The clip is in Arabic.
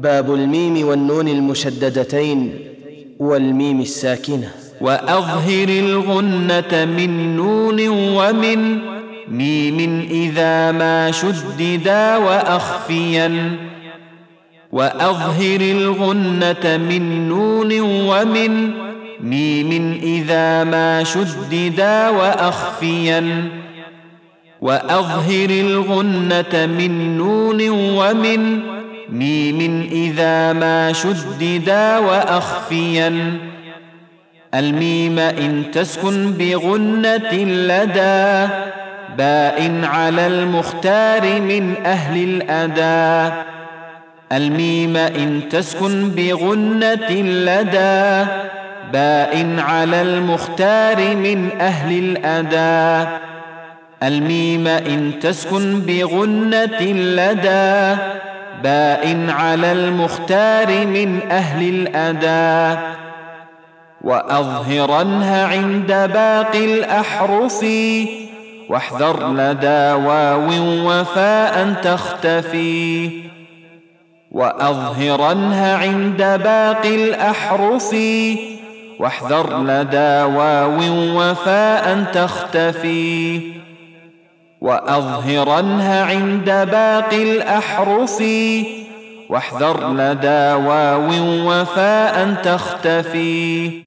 باب الميم والنون المشددتين والميم الساكنة. وأظهر الغنة من نون ومن ميم إذا ما شددا وأخفيا. وأظهر الغنة من نون ومن ميم إذا ما شددا وأخفيا. وأظهر الغنة من نون ومن ميم إذا ما شددا وأخفيا. الميم إن تسكن بغنة لدى باء على المختار من أهل الاداء الميم إن تسكن بغنة لدى باء على المختار من أهل الاداء الميم إن تسكن بغنة لدى باء على المختار من أهل الاداء واظهرنها عند باقي الأحرف واحذر لدى واو وفاء تختفي واظهرنها عند باقي الأحرف واحذر لدى واو وفاء تختفي. وأظهرنها عند باقي الأحرف. واحذر لدى واو وفاء تختفي.